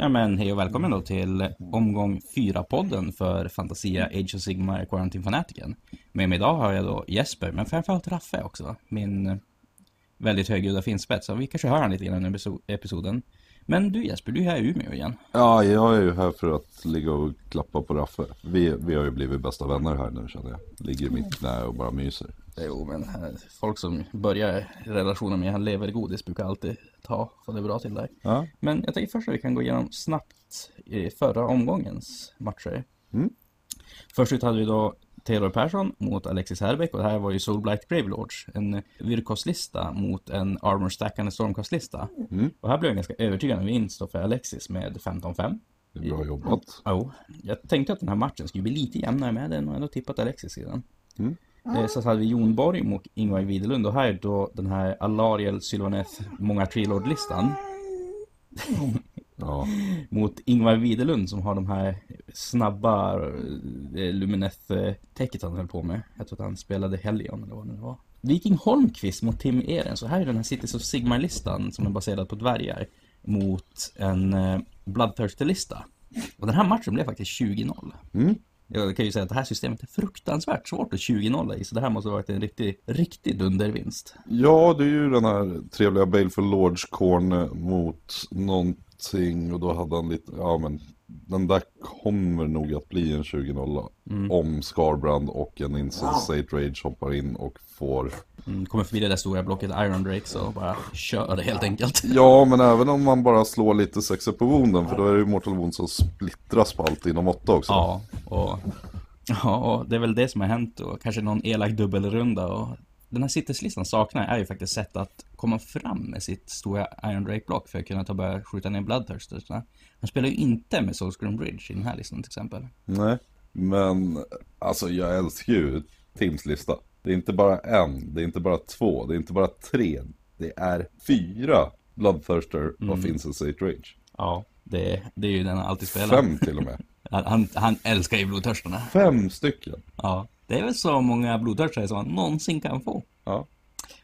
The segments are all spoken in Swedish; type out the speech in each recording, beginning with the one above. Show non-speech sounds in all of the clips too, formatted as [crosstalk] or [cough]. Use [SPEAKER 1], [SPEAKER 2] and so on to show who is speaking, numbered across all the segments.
[SPEAKER 1] Ja men hej och välkommen då till omgång 4-podden för Fantasia Age of Sigmar Quarantine Fanatiken. Med mig idag har jag då Jesper, men framförallt Raffe också. Min väldigt högljudda finspets, så vi kanske hör han lite grann under episoden. Men du Jesper, du är här i Umeå igen.
[SPEAKER 2] Ja, jag är ju här för att ligga och klappa på Raffe. Vi, vi har ju blivit bästa vänner här nu känner jag. Ligger i mitt knä och bara myser.
[SPEAKER 1] Jo, men eh, folk som börjar relationer med han lever godis brukar alltid ta få det bra till dig. Ja. Men jag tänker först att vi kan gå igenom snabbt i förra omgångens matcher. Mm. Först ut hade vi då Taylor Persson mot Alexis Herbeck och det här var ju Soulblight Gravelords. En virkostlista mot en Armor Stackande Stormcast-lista. Mm. Och här blev en ganska övertygande vinst för Alexis med 15-5.
[SPEAKER 2] Bra jobbat.
[SPEAKER 1] Ja, oh, jag tänkte att den här matchen skulle bli lite jämnare med den och ändå tippat Alexis i den. Mm. Eh, så hade vi Jon Borg mot Ingvar Widerlund och här är då den här Alariel Sylvaneth Många Trilord-listan. [laughs] Ja. [laughs] Mot Ingvar Widerlund som har de här snabba eh, Lumineth-täcket han höll på med. Jag tror att han spelade Helion eller vad det var. Viking Holmqvist mot Tim Eren. Så här är den här Cities of Sigmar-listan som är baserad på dvärgar. Mot en eh, Bloodthirsty-lista. Och den här matchen blev faktiskt 20-0. Mm. Jag kan ju säga att det här systemet är fruktansvärt svårt att 20-0 i, så det här måste ha varit en riktig, riktig dundervinst.
[SPEAKER 2] Ja, det är ju den här trevliga Baleful Lords Corn mot någonting och då hade han lite, ja men den där kommer nog att bli en 20-0 mm. om Scarbrand och en Insensate Rage hoppar in och får
[SPEAKER 1] mm, Kommer förbi det där stora blocket Iron Drake så bara kör det helt enkelt. [laughs]
[SPEAKER 2] Ja men även om man bara slår lite sexer på wonden för då är det ju Mortal Wound som splittras på allt inom åtta också.
[SPEAKER 1] Ja och, [laughs] ja, och det är väl det som har hänt och kanske någon elak dubbelrunda och den här sitteslistan saknar är ju faktiskt sätt att komma fram med sitt stora Iron Drake-block för att kunna ta börja skjuta ner Bloodthirstersna. Han spelar ju inte med Soulscream Bridge i den här listan till exempel.
[SPEAKER 2] Nej, men alltså jag älskar ju Tims lista. Det är inte bara en, det är inte bara två, det är inte bara tre. Det är fyra Bloodthirster mm. of Insensate Rage.
[SPEAKER 1] Ja, det, det är ju den han alltid spelar.
[SPEAKER 2] Fem till och med. [laughs]
[SPEAKER 1] han, han älskar ju blodtörstarna.
[SPEAKER 2] Fem stycken.
[SPEAKER 1] Ja, det är väl så många blodtörstare som man någonsin kan få.
[SPEAKER 2] Ja.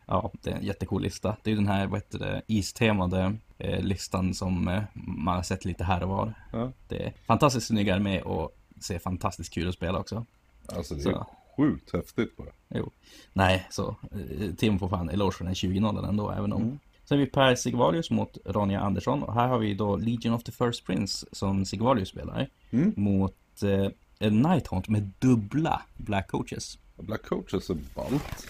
[SPEAKER 1] Ja, det är en jättecool lista. Det är ju den här, vad heter det, istemade eh, listan som eh, man har sett lite här och var. Ja. Det är fantastiskt snygga med och ser fantastiskt kul att spela också.
[SPEAKER 2] Alltså det är så. sjukt häftigt bara.
[SPEAKER 1] Jo. Nej, så eh, Tim får fan eloge för den 20-0 ändå, även om mm. Sen har vi Per Sigvalius mot Ronja Andersson och här har vi då Legion of the First Prince som Sigvalius spelar mm. mot eh, Nighthaunt med dubbla Black Coaches.
[SPEAKER 2] Black Coaches är ballt.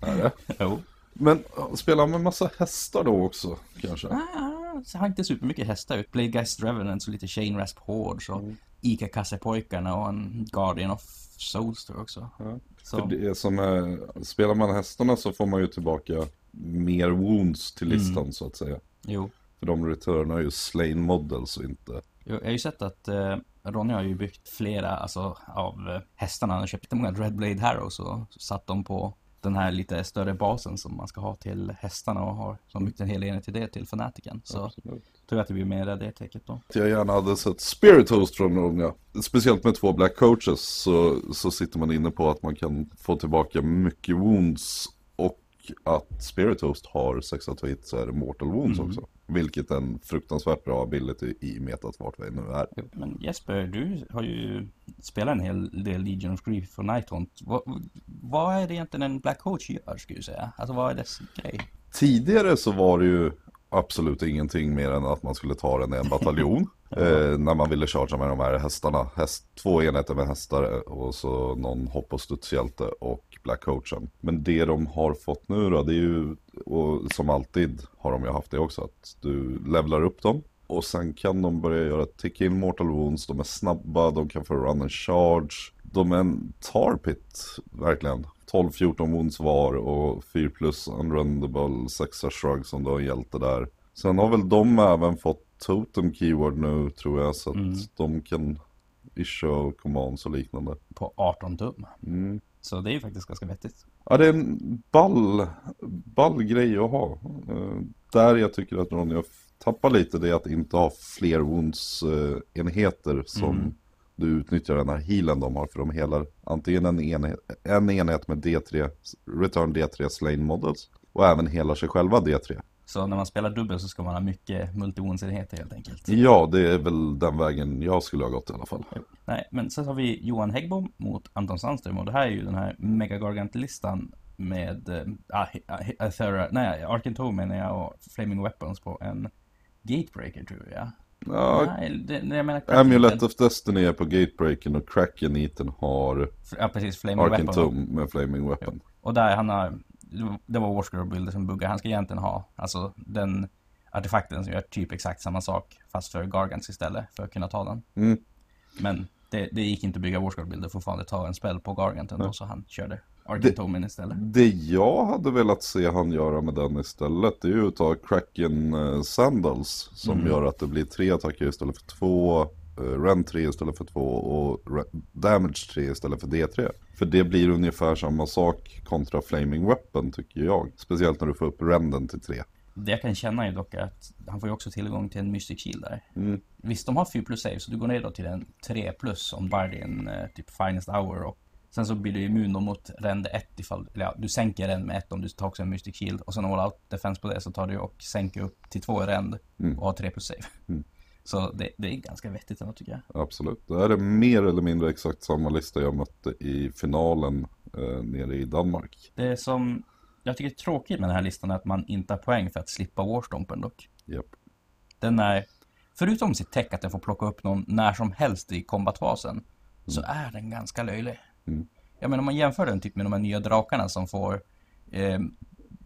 [SPEAKER 2] [laughs] är det? Jo. Men spelar med massa hästar då också kanske?
[SPEAKER 1] Ah, så har inte supermycket hästar ut. Blade Guys Revenants och lite Shane Rasp Hordes och mm. Ica Kassepojkarna och en Guardian of Souls tror också. Ja.
[SPEAKER 2] För det som är, spelar man hästarna så får man ju tillbaka mer wounds till listan mm. så att säga.
[SPEAKER 1] Jo.
[SPEAKER 2] För de returnar ju slain models och inte...
[SPEAKER 1] Jo, jag har ju sett att eh, Ronny har ju byggt flera alltså, av eh, hästarna. Han har köpt många Dreadblade Harrows och satt dem på den här lite större basen som man ska ha till hästarna och har som byggt en hel enhet till det till fanatiken. Så Absolut. tror jag att det blir mer det täcket då.
[SPEAKER 2] Jag gärna hade sett Spirit Host från unga. Speciellt med två Black Coaches så, så sitter man inne på att man kan få tillbaka mycket wounds att Spirit Host har 6 av hit så är det Mortal Wounds mm. också. Vilket är en fruktansvärt bra ability i metat vart vi nu är.
[SPEAKER 1] Men Jesper, du har ju spelat en hel del Legion of Grief och Nighthaunt. Vad, vad är det egentligen en Black Coach gör, skulle du säga? Alltså vad är dess grej?
[SPEAKER 2] Tidigare så var det ju absolut ingenting mer än att man skulle ta den i en bataljon. [laughs] eh, när man ville chargea med de här hästarna. Häst, två enheter med hästar och så någon hopp och studshjälte och Black Coachen. Men det de har fått nu då, det är ju, och som alltid har de ju haft det också, att du levlar upp dem. Och sen kan de börja göra tick in mortal wounds, de är snabba, de kan få run and charge. De är en tarpit, verkligen. 12-14 wounds var och 4 plus unrundable 6 shrug som du har hjälte där. Sen har väl de även fått totem keyword nu tror jag så att mm. de kan issue commands och liknande.
[SPEAKER 1] På 18 tum. Mm. Så det är ju faktiskt ganska vettigt.
[SPEAKER 2] Ja, det är en ball, ball grej att ha. Uh, där jag tycker att Ronja tappar lite det är att inte ha fler wounds-enheter uh, som mm. du utnyttjar den här healen de har. För de helar antingen en enhet, en enhet med D3, return D3 slain models och även helar sig själva D3.
[SPEAKER 1] Så när man spelar dubbel så ska man ha mycket multi-enheter helt enkelt.
[SPEAKER 2] Ja, det är väl den vägen jag skulle ha gått i alla fall.
[SPEAKER 1] Nej, men sen har vi Johan Häggbom mot Anton Sandström och det här är ju den här Megagargant-listan med äh, Athera, nej, Arkentome menar jag och Flaming Weapons på en Gatebreaker tror jag.
[SPEAKER 2] Ja,
[SPEAKER 1] Nej, det, det, jag menar
[SPEAKER 2] Amulet of Destiny är på Gatebreaken och Kraken Eaten har
[SPEAKER 1] Ja, precis, Flaming.
[SPEAKER 2] Arkentum med Flaming Weapon.
[SPEAKER 1] Och där han har, det var Warscroll-bilder som buggade. Han ska egentligen ha, alltså den artefakten som gör typ exakt samma sak fast för Gargants istället för att kunna ta den.
[SPEAKER 2] Mm.
[SPEAKER 1] Men det, det gick inte att bygga Warscroll-bilder fortfarande ta en spel på Garganten då, så han körde Arkentomen istället.
[SPEAKER 2] Det jag hade velat se han göra med den istället det är ju att ta Kraken eh, Sandals som
[SPEAKER 1] Mm.
[SPEAKER 2] gör att det blir tre attacker istället för två, eh, Rend 3 istället för två och Re- Damage 3 istället för D3. För det blir ungefär samma sak kontra Flaming Weapon tycker jag. Speciellt när du får upp Renden till 3.
[SPEAKER 1] Det jag kan känna är dock att han får ju också tillgång till en Mystic Shield där.
[SPEAKER 2] Mm.
[SPEAKER 1] Visst, de har 4 plus save, så du går ner då till en 3 plus om bara en eh, typ Finest Hour och sen så blir du immun mot rend 1 ifall, eller ja, du sänker den med 1 om du tar också en Mystic Shield och sen all out defense på det så tar du och sänker upp till 2 i rend
[SPEAKER 2] Mm.
[SPEAKER 1] och har 3 plus save.
[SPEAKER 2] Mm.
[SPEAKER 1] Så det, det är ganska vettigt ändå tycker jag.
[SPEAKER 2] Absolut. Det här är mer eller mindre exakt samma lista jag mötte i finalen eh, nere i Danmark.
[SPEAKER 1] Det som jag tycker är tråkigt med den här listan är att man inte har poäng för att slippa Warstompen dock.
[SPEAKER 2] Japp.
[SPEAKER 1] Den är, förutom sitt tech att den får plocka upp någon när som helst i kombatfasen, så är den ganska löjlig.
[SPEAKER 2] Mm.
[SPEAKER 1] Jag menar om man jämför den typ med de här nya drakarna som får eh,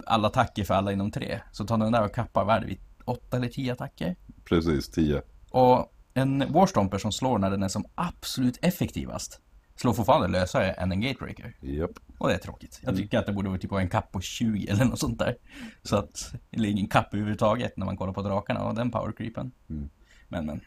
[SPEAKER 1] alla attacker för alla inom tre, så tar den där och kappar värde vid åtta eller tio attacker.
[SPEAKER 2] Precis, 10.
[SPEAKER 1] Och en Warstomper som slår när den är som absolut effektivast, slår fortfarande lösare än en Gatebreaker.
[SPEAKER 2] Japp.
[SPEAKER 1] Och det är tråkigt. Jag tycker att det borde vara typ en kapp på 20 eller något sånt där. Så att det ligger ingen kapp överhuvudtaget när man kollar på drakarna och den powercreepen.
[SPEAKER 2] Mm.
[SPEAKER 1] Men men.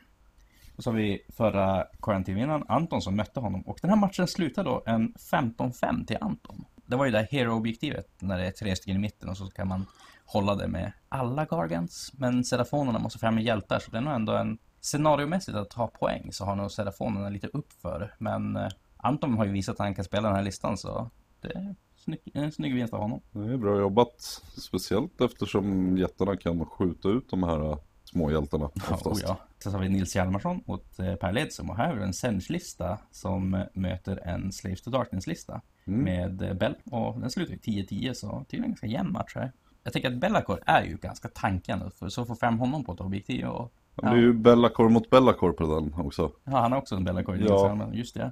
[SPEAKER 1] Och så har vi förra quarantinvinnaren Anton som mötte honom. Och den här matchen slutade då en 15-5 till Anton. Det var ju det här hero-objektivet när det är tre stycken i mitten och så kan man hålla det med alla Gargants. Men Serafonerna måste fram med hjältar så det är nog ändå en scenariomässigt att ta poäng så har nog Serafonerna lite uppför. Men eh, Anton har ju visat att han kan spela den här listan så det är snygg, en snygg vinst av honom.
[SPEAKER 2] Det är bra jobbat. Speciellt eftersom jättarna kan skjuta ut de här äh, småhjältarna oftast.
[SPEAKER 1] Oh, ja. Sen så har vi Nils Hjalmarsson mot eh, Per Ledsom och här är det en Sench-lista som eh, möter en Slaves to Darkness-lista
[SPEAKER 2] Mm.
[SPEAKER 1] med eh, Bell och den slutar ju 10-10 så tydligen en ganska jämn match här. Jag tänker att Bellacor är ju ganska tankande för så får fram honom på ett objektiv och
[SPEAKER 2] Det är ju Bellacor mot Bellacor på den också.
[SPEAKER 1] ja, han har också en Bellacor
[SPEAKER 2] Ja.
[SPEAKER 1] Just det.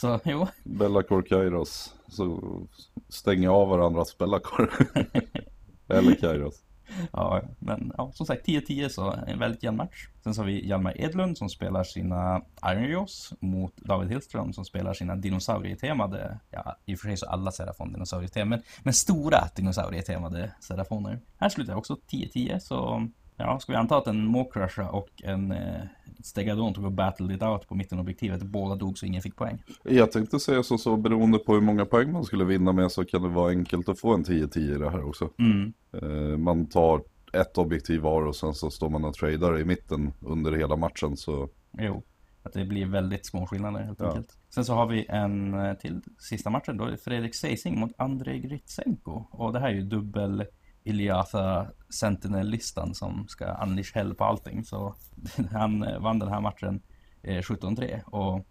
[SPEAKER 1] Så [laughs] jo,
[SPEAKER 2] Bellacor Kairos. Så stänger av varandras Bellacor. [laughs] Eller Kairos.
[SPEAKER 1] Ja, men ja, som sagt 10-10 så en väldigt jämn match. Sen så har vi Hjalmar Edlund som spelar sina Iron Jaws mot David Hillström som spelar sina dinosaurietemade, ja i och för sig så alla Serafon dinosaurietemade, men, men stora dinosaurietemade Serafoner. Här slutar jag också 10-10 så ja, ska vi anta att en Mawcrusher och en eh, Stegadon tog och battled it out på mittenobjektivet. Båda dog så ingen fick poäng.
[SPEAKER 2] Jag tänkte säga så, så beroende på hur många poäng man skulle vinna med så kan det vara enkelt att få en 10-10 i det här också.
[SPEAKER 1] Mm.
[SPEAKER 2] Eh, man tar ett objektiv var och sen så står man och tradar i mitten under hela matchen så
[SPEAKER 1] Jo, att det blir väldigt små skillnader helt
[SPEAKER 2] Ja.
[SPEAKER 1] enkelt. Sen så har vi en eh, till sista matchen. Då Fredrik Seising mot Andrei Gritsenko. Och det här är ju dubbel Iliatha Sentinel-listan som ska unleash hell på allting. Så [laughs] han eh, vann den här matchen eh, 17-3. Och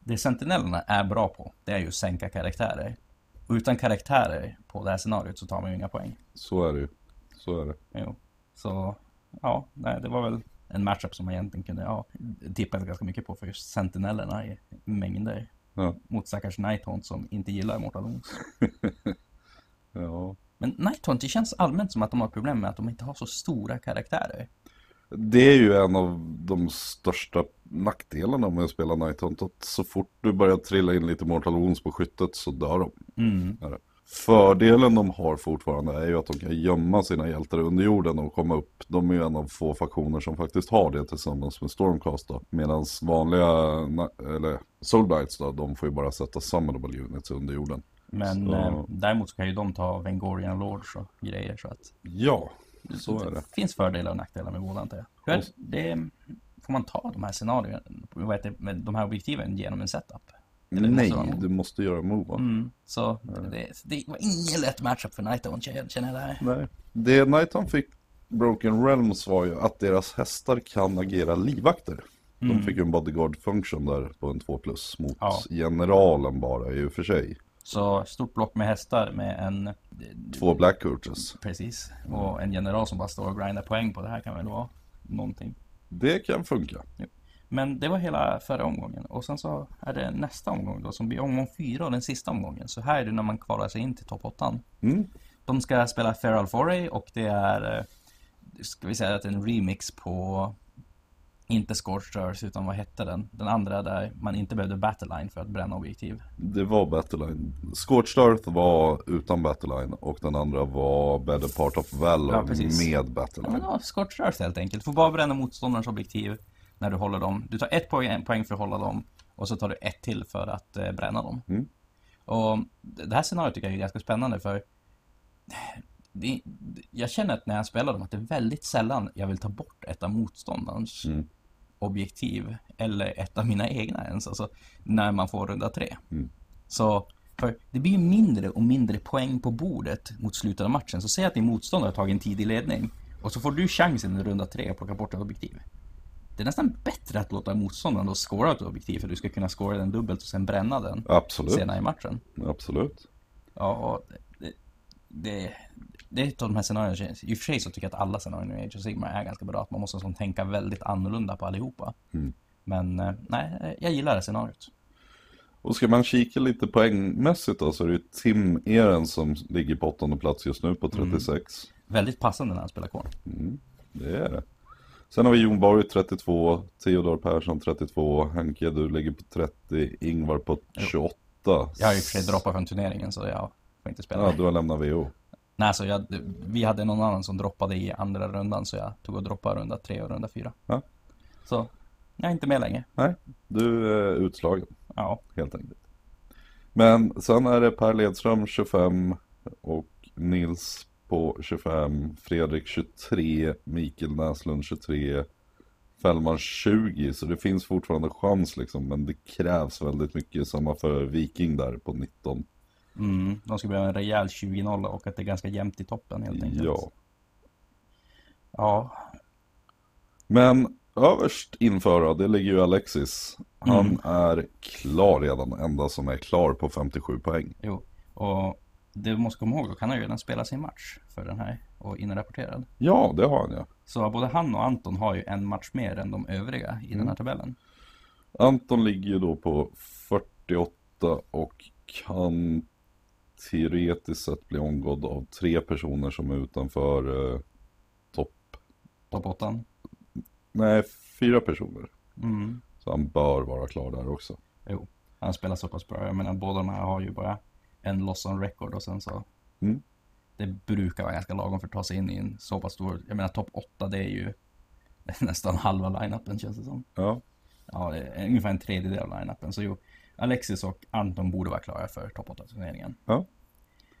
[SPEAKER 1] det Sentinellerna är bra på, det är ju att sänka karaktärer. Och utan karaktärer på det här scenariot så tar man ju inga poäng.
[SPEAKER 2] så är det ju. Så är det.
[SPEAKER 1] Jo. Så, ja, nej, det var väl en matchup som man egentligen kunde ja, tippa ganska mycket på för just sentinellerna i mängder.
[SPEAKER 2] Ja.
[SPEAKER 1] Mot stackars Nighthaunt som inte gillar Mortal Wounds. [laughs]
[SPEAKER 2] ja.
[SPEAKER 1] Men Nighthaunt, det känns allmänt som att de har problem med att de inte har så stora karaktärer.
[SPEAKER 2] Det är ju en av de största nackdelarna med att spela Night Hunt. Att så fort du börjar trilla in lite Mortal Wounds på skyttet så dör de.
[SPEAKER 1] Mm.
[SPEAKER 2] Fördelen de har fortfarande är ju att de kan gömma sina hjältar under jorden och komma upp. De är ju en av få faktioner som faktiskt har det tillsammans med Stormcast då. Medan vanliga, eller Soulblights då, de får ju bara sätta summonable units under jorden.
[SPEAKER 1] Men
[SPEAKER 2] Så-
[SPEAKER 1] eh, däremot så kan ju de ta Vengorian Lords och grejer så att
[SPEAKER 2] Ja, så är det.
[SPEAKER 1] finns fördelar och nackdelar med båda antar jag. Hur är det, får man ta de här scenarierna, vad heter det, de här objektiven genom en setup? Eller måste
[SPEAKER 2] Nej,
[SPEAKER 1] det någon-
[SPEAKER 2] du måste göra move?
[SPEAKER 1] Mm, så det, det var ingen lätt matchup för Nighthaunt känner jag det här.
[SPEAKER 2] Nej. Det Night Hunt fick Broken Realms var ju att deras hästar kan agera livvakter.
[SPEAKER 1] Mm.
[SPEAKER 2] De fick ju en bodyguard function där på en 2 plus mot
[SPEAKER 1] Ja.
[SPEAKER 2] generalen bara i och för sig.
[SPEAKER 1] Så stort block med hästar med en...
[SPEAKER 2] Två Black Coaches.
[SPEAKER 1] Precis. Och en general som bara står och grindar poäng på det här kan väl vara någonting.
[SPEAKER 2] Det kan funka.
[SPEAKER 1] Men det var hela förra omgången. Och sen så är det nästa omgång då som blir omgång fyra och den sista omgången. Så här är det när man kvalar sig in till topp 8.
[SPEAKER 2] Mm.
[SPEAKER 1] De ska spela Feral Foray och det är, eh, ska vi säga att det är en remix på, inte Scorched utan vad hette den? Den andra där man inte behövde Battleline för att bränna objektiv.
[SPEAKER 2] Det var Battleline. Scorched Earth var utan Battleline och den andra var Better Part of Valor
[SPEAKER 1] Ja,
[SPEAKER 2] med
[SPEAKER 1] Ja, men
[SPEAKER 2] Battleline.
[SPEAKER 1] ja, Scorched Earth helt enkelt. Får bara bränna motståndarens objektiv när du håller dem. Du tar ett poäng, poäng för att hålla dem och så tar du ett till för att eh, bränna dem.
[SPEAKER 2] Mm.
[SPEAKER 1] Och det här scenariot tycker jag är ganska spännande för det, jag känner att när jag spelar dem att det är väldigt sällan jag vill ta bort ett av motståndarens
[SPEAKER 2] Mm.
[SPEAKER 1] Objektiv eller ett av mina egna ens, alltså när man får runda tre.
[SPEAKER 2] Mm.
[SPEAKER 1] Så för det blir ju mindre och mindre poäng på bordet mot slutet av matchen. Så säg att din motståndare har tagit en tidig ledning och så får du chansen i runda tre att plocka bort ett objektiv. Det är nästan bättre att låta motståndaren då skåra ett objektiv för du ska kunna skåra den dubbelt och sen bränna den
[SPEAKER 2] Absolut.
[SPEAKER 1] senare i matchen.
[SPEAKER 2] Absolut.
[SPEAKER 1] Ja, det, det, det är ett av de här scenarierna. I och för sig så tycker jag att alla scenarier i Age of Sigmar är ganska bra. Att man måste som tänka väldigt annorlunda på allihopa.
[SPEAKER 2] Mm.
[SPEAKER 1] Men eh, nej, jag gillar det scenariot.
[SPEAKER 2] Och ska man kika lite poängmässigt då så är det ju Tim Eren som ligger på åttonde plats just nu på 36.
[SPEAKER 1] Väldigt passande när han spelar kvar.
[SPEAKER 2] Det är det. Sen har vi Jon Borg 32, Theodor Persson 32, Henke du ligger på 30, Ingvar på 28.
[SPEAKER 1] Jag har ju för sig droppat från turneringen så jag får inte spela.
[SPEAKER 2] Ja, du har lämnat VO.
[SPEAKER 1] Nej, så jag, vi hade någon annan som droppade i andra rundan så jag tog och droppade runda tre och runda fyra.
[SPEAKER 2] Ja.
[SPEAKER 1] Så jag är inte med längre.
[SPEAKER 2] Nej, du är utslagen
[SPEAKER 1] Ja,
[SPEAKER 2] helt enkelt. Men sen är det Per Ledström 25 och Nils på 25, Fredrik 23, Mikael Näslund 23, Fällman 20, så det finns fortfarande chans liksom, men det krävs väldigt mycket, samma för Viking där på 19.
[SPEAKER 1] Mm, de ska behöva en rejäl 20-0 och att det är ganska jämnt i toppen helt enkelt.
[SPEAKER 2] Ja,
[SPEAKER 1] Ja,
[SPEAKER 2] men överst inför det ligger ju Alexis. Han är klar redan, enda som är klar på 57 poäng.
[SPEAKER 1] jo. Och det måste komma ihåg dock, han har ju redan spelat sin match för den här och inrapporterad.
[SPEAKER 2] Ja, det har han ja.
[SPEAKER 1] Så både han och Anton har ju en match mer än de övriga i den här tabellen.
[SPEAKER 2] Anton ligger ju då på 48 och kan teoretiskt sett bli omgådd av tre personer som är utanför eh, topp.
[SPEAKER 1] Topp 8.
[SPEAKER 2] Nej, fyra personer.
[SPEAKER 1] Mm.
[SPEAKER 2] Så han bör vara klar där också.
[SPEAKER 1] Jo, han spelar så pass bra. Jag menar båda de här har ju bara en loss on record och sen så.
[SPEAKER 2] Mm.
[SPEAKER 1] Det brukar vara ganska lagom för att ta sig in i en så pass stor. Jag menar topp 8 det är ju [laughs] nästan halva line-upen känns det som.
[SPEAKER 2] Ja,
[SPEAKER 1] Ja, det är ungefär en tredjedel av line-upen. Så jo, Alexis och Anton borde vara klara för topp 8-turneringen.
[SPEAKER 2] Ja.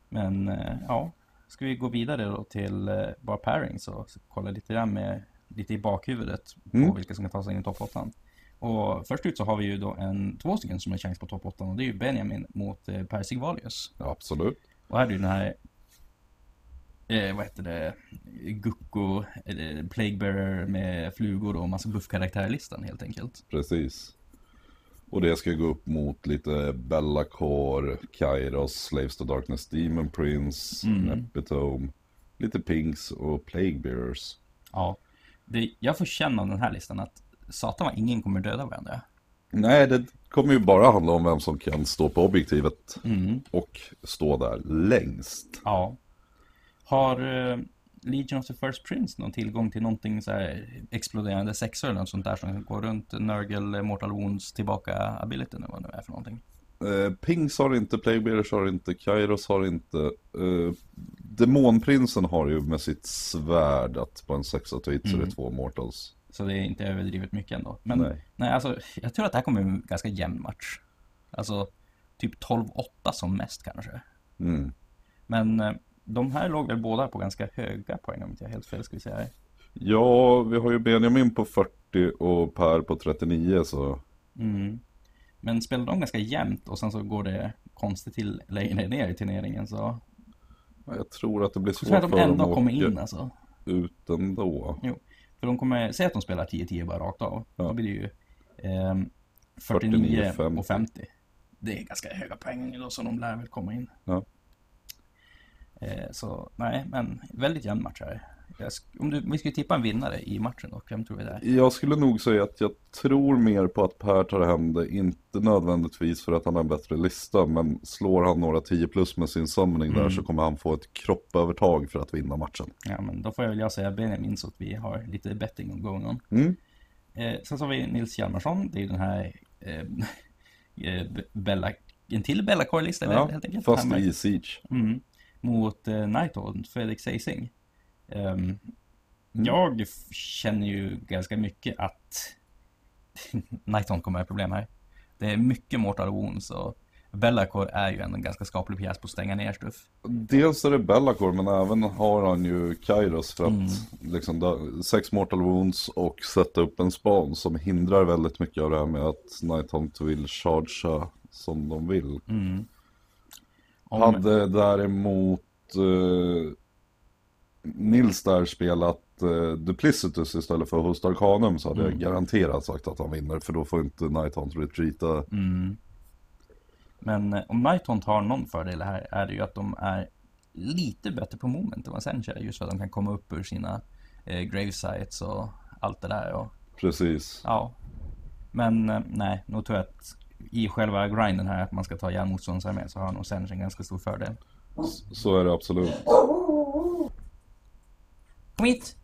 [SPEAKER 1] Men eh, ja, ska vi gå vidare då till eh, bara pairings och kolla lite grann med lite i bakhuvudet på
[SPEAKER 2] Mm.
[SPEAKER 1] vilka som kan ta sig in i topp 8. Och först ut så har vi ju då en, två stycken som har chans på topp 8 och det är ju Benjamin mot eh, Per Sigvalius.
[SPEAKER 2] absolut.
[SPEAKER 1] Och här är det ju den här, eh, vad heter det, Gucko, eller Plaguebearer med flugor och massa buffkaraktärlistan helt enkelt.
[SPEAKER 2] Precis. Och det ska gå upp mot lite Bellacore, Kairos, Slaves to Darkness, Demon Prince,
[SPEAKER 1] Mm.
[SPEAKER 2] Epitome, lite Pinks och Plaguebearers.
[SPEAKER 1] Ja. Det, jag får känna av den här listan att satan vad ingen kommer döda varandra.
[SPEAKER 2] Nej, det kommer ju bara handla om vem som kan stå på objektivet
[SPEAKER 1] Mm.
[SPEAKER 2] och stå där längst.
[SPEAKER 1] Ja. Har eh, Legion of the First Prince någon tillgång till någonting så här exploderande sexor eller något sånt där som går runt Nurgle, Mortal Wounds, tillbaka abilityn eller vad det nu är för någonting?
[SPEAKER 2] Eh, Pinks har inte, Plaguebearers har inte, Kairos har inte. Eh, Demonprinsen har ju med sitt svärd att på en sexa tweet så det är två mortals.
[SPEAKER 1] Så det är inte överdrivet mycket ändå. Men
[SPEAKER 2] Nej.
[SPEAKER 1] nej, alltså jag tror att det här kommer bli en ganska jämn match. Alltså typ 12-8 som mest kanske.
[SPEAKER 2] Mm.
[SPEAKER 1] Men eh, de här låg väl båda på ganska höga poäng om inte jag helt fel vi säga.
[SPEAKER 2] Ja, vi har ju Benjamin på 40 och Per på 39 så
[SPEAKER 1] Mm. Men spelar de ganska jämnt och sen så går det konstigt till längre ner i turneringen så
[SPEAKER 2] jag tror att det blir svårt
[SPEAKER 1] att
[SPEAKER 2] för
[SPEAKER 1] de
[SPEAKER 2] dem
[SPEAKER 1] ändå
[SPEAKER 2] att
[SPEAKER 1] kommer
[SPEAKER 2] åka-
[SPEAKER 1] in alltså.
[SPEAKER 2] ut ändå.
[SPEAKER 1] Jo, för de kommer, säg att de spelar 10-10 bara rakt av.
[SPEAKER 2] Ja.
[SPEAKER 1] Då blir det ju ehm, 49
[SPEAKER 2] 49,
[SPEAKER 1] och 50. Det är ganska höga poäng då, så de lär väl komma in.
[SPEAKER 2] Ja.
[SPEAKER 1] Eh, så nej, men väldigt jämn match här. Om du, vi skulle tippa en vinnare i matchen då, vem tror vi det är?
[SPEAKER 2] Jag skulle nog säga att jag tror mer på att Per tar hem det, inte nödvändigtvis för att han har en bättre lista, men slår han några 10 plus med sin summoning där så kommer han få ett kroppövertag för att vinna matchen.
[SPEAKER 1] Ja, men då får jag väl jag säga Benjamin så att vi har lite betting going on.
[SPEAKER 2] Mm.
[SPEAKER 1] Eh, sen så har vi Nils Hjalmarsson, det är ju den här eh, [laughs] eh, Bella, en till Bellacore-lista
[SPEAKER 2] Ja,
[SPEAKER 1] helt enkelt.
[SPEAKER 2] fast i Siege.
[SPEAKER 1] Mm. Mot eh, Nighthawk, Fredrik Seising.
[SPEAKER 2] Mm.
[SPEAKER 1] Jag känner ju ganska mycket att [laughs] Nighthawk kommer ha problem här. Det är mycket Mortal Wounds och Bellacore är ju en ganska skaplig pjäs på att stänga ner stuff.
[SPEAKER 2] Dels är det Bellacore men även har han ju Kairos för att
[SPEAKER 1] Mm.
[SPEAKER 2] liksom da- sex mortal wounds och sätta upp en span som hindrar väldigt mycket av det här med att Nighthaunt vill chargea som de vill.
[SPEAKER 1] Mm. Om,
[SPEAKER 2] Hade däremot eh, Nils där spelat eh, Duplicitus istället för Host Arcanum så hade
[SPEAKER 1] Mm.
[SPEAKER 2] jag garanterat sagt att han vinner för då får inte Nighthaunt retreata.
[SPEAKER 1] mm. Men eh, om Nighthawk har någon fördel här är det ju att de är lite bättre på moment än vad Sencha. Just för att de kan komma upp ur sina eh, gravesites och allt det där. Och
[SPEAKER 2] Precis.
[SPEAKER 1] Ja. Men eh, nej, nog tror jag att i själva grinden här att man ska ta ihjäl motståndararmé så har nog Sench en ganska stor fördel.
[SPEAKER 2] Så är det absolut.
[SPEAKER 1] Kom hit!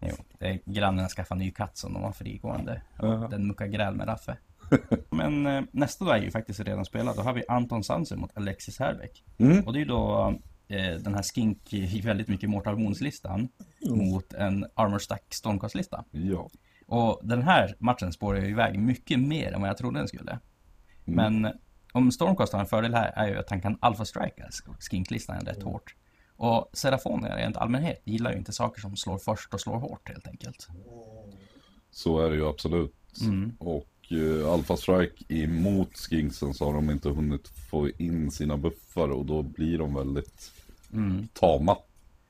[SPEAKER 1] Jo, det är grannarna skaffar ny katt som de har frigående.
[SPEAKER 2] Ja.
[SPEAKER 1] Den muckar gräl med Raffe. [laughs] Men eh, nästa då är ju faktiskt redan spelad. Då har vi Anton Sanser mot Alexis Herbeck.
[SPEAKER 2] Mm.
[SPEAKER 1] Och det är ju då eh, den här skink i väldigt mycket Mortal Wounds-listan mot en Armor Stack Stormcast-lista.
[SPEAKER 2] Ja.
[SPEAKER 1] Och den här matchen spårar ju iväg mycket mer än vad jag trodde den skulle. Men om Stormcast har en fördel här är ju att han kan alfa-strika skinklistan rätt hårt. Och Serafoner rent allmänhet gillar ju inte saker som slår först och slår hårt helt enkelt.
[SPEAKER 2] Så är det ju absolut. Och uh, Alpha Strike emot Skinksen så har de inte hunnit få in sina buffar och då blir de väldigt tama.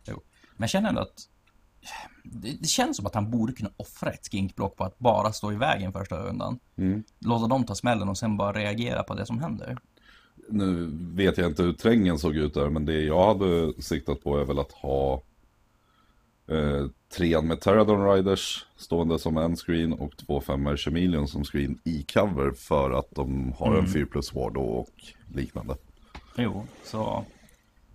[SPEAKER 1] Jo. Men jag känner ändå att det, känns som att han borde kunna offra ett skinkblock på att bara stå i vägen första rundan. Låta dem ta smällen och sen bara reagera på det som händer.
[SPEAKER 2] Nu vet jag inte hur trängen såg ut där men det jag hade siktat på är väl att ha eh, trean med Terradon Riders stående som en screen och två femmor Chameleon som screen i cover för att de har en 4 plus ward och liknande.
[SPEAKER 1] Jo, så...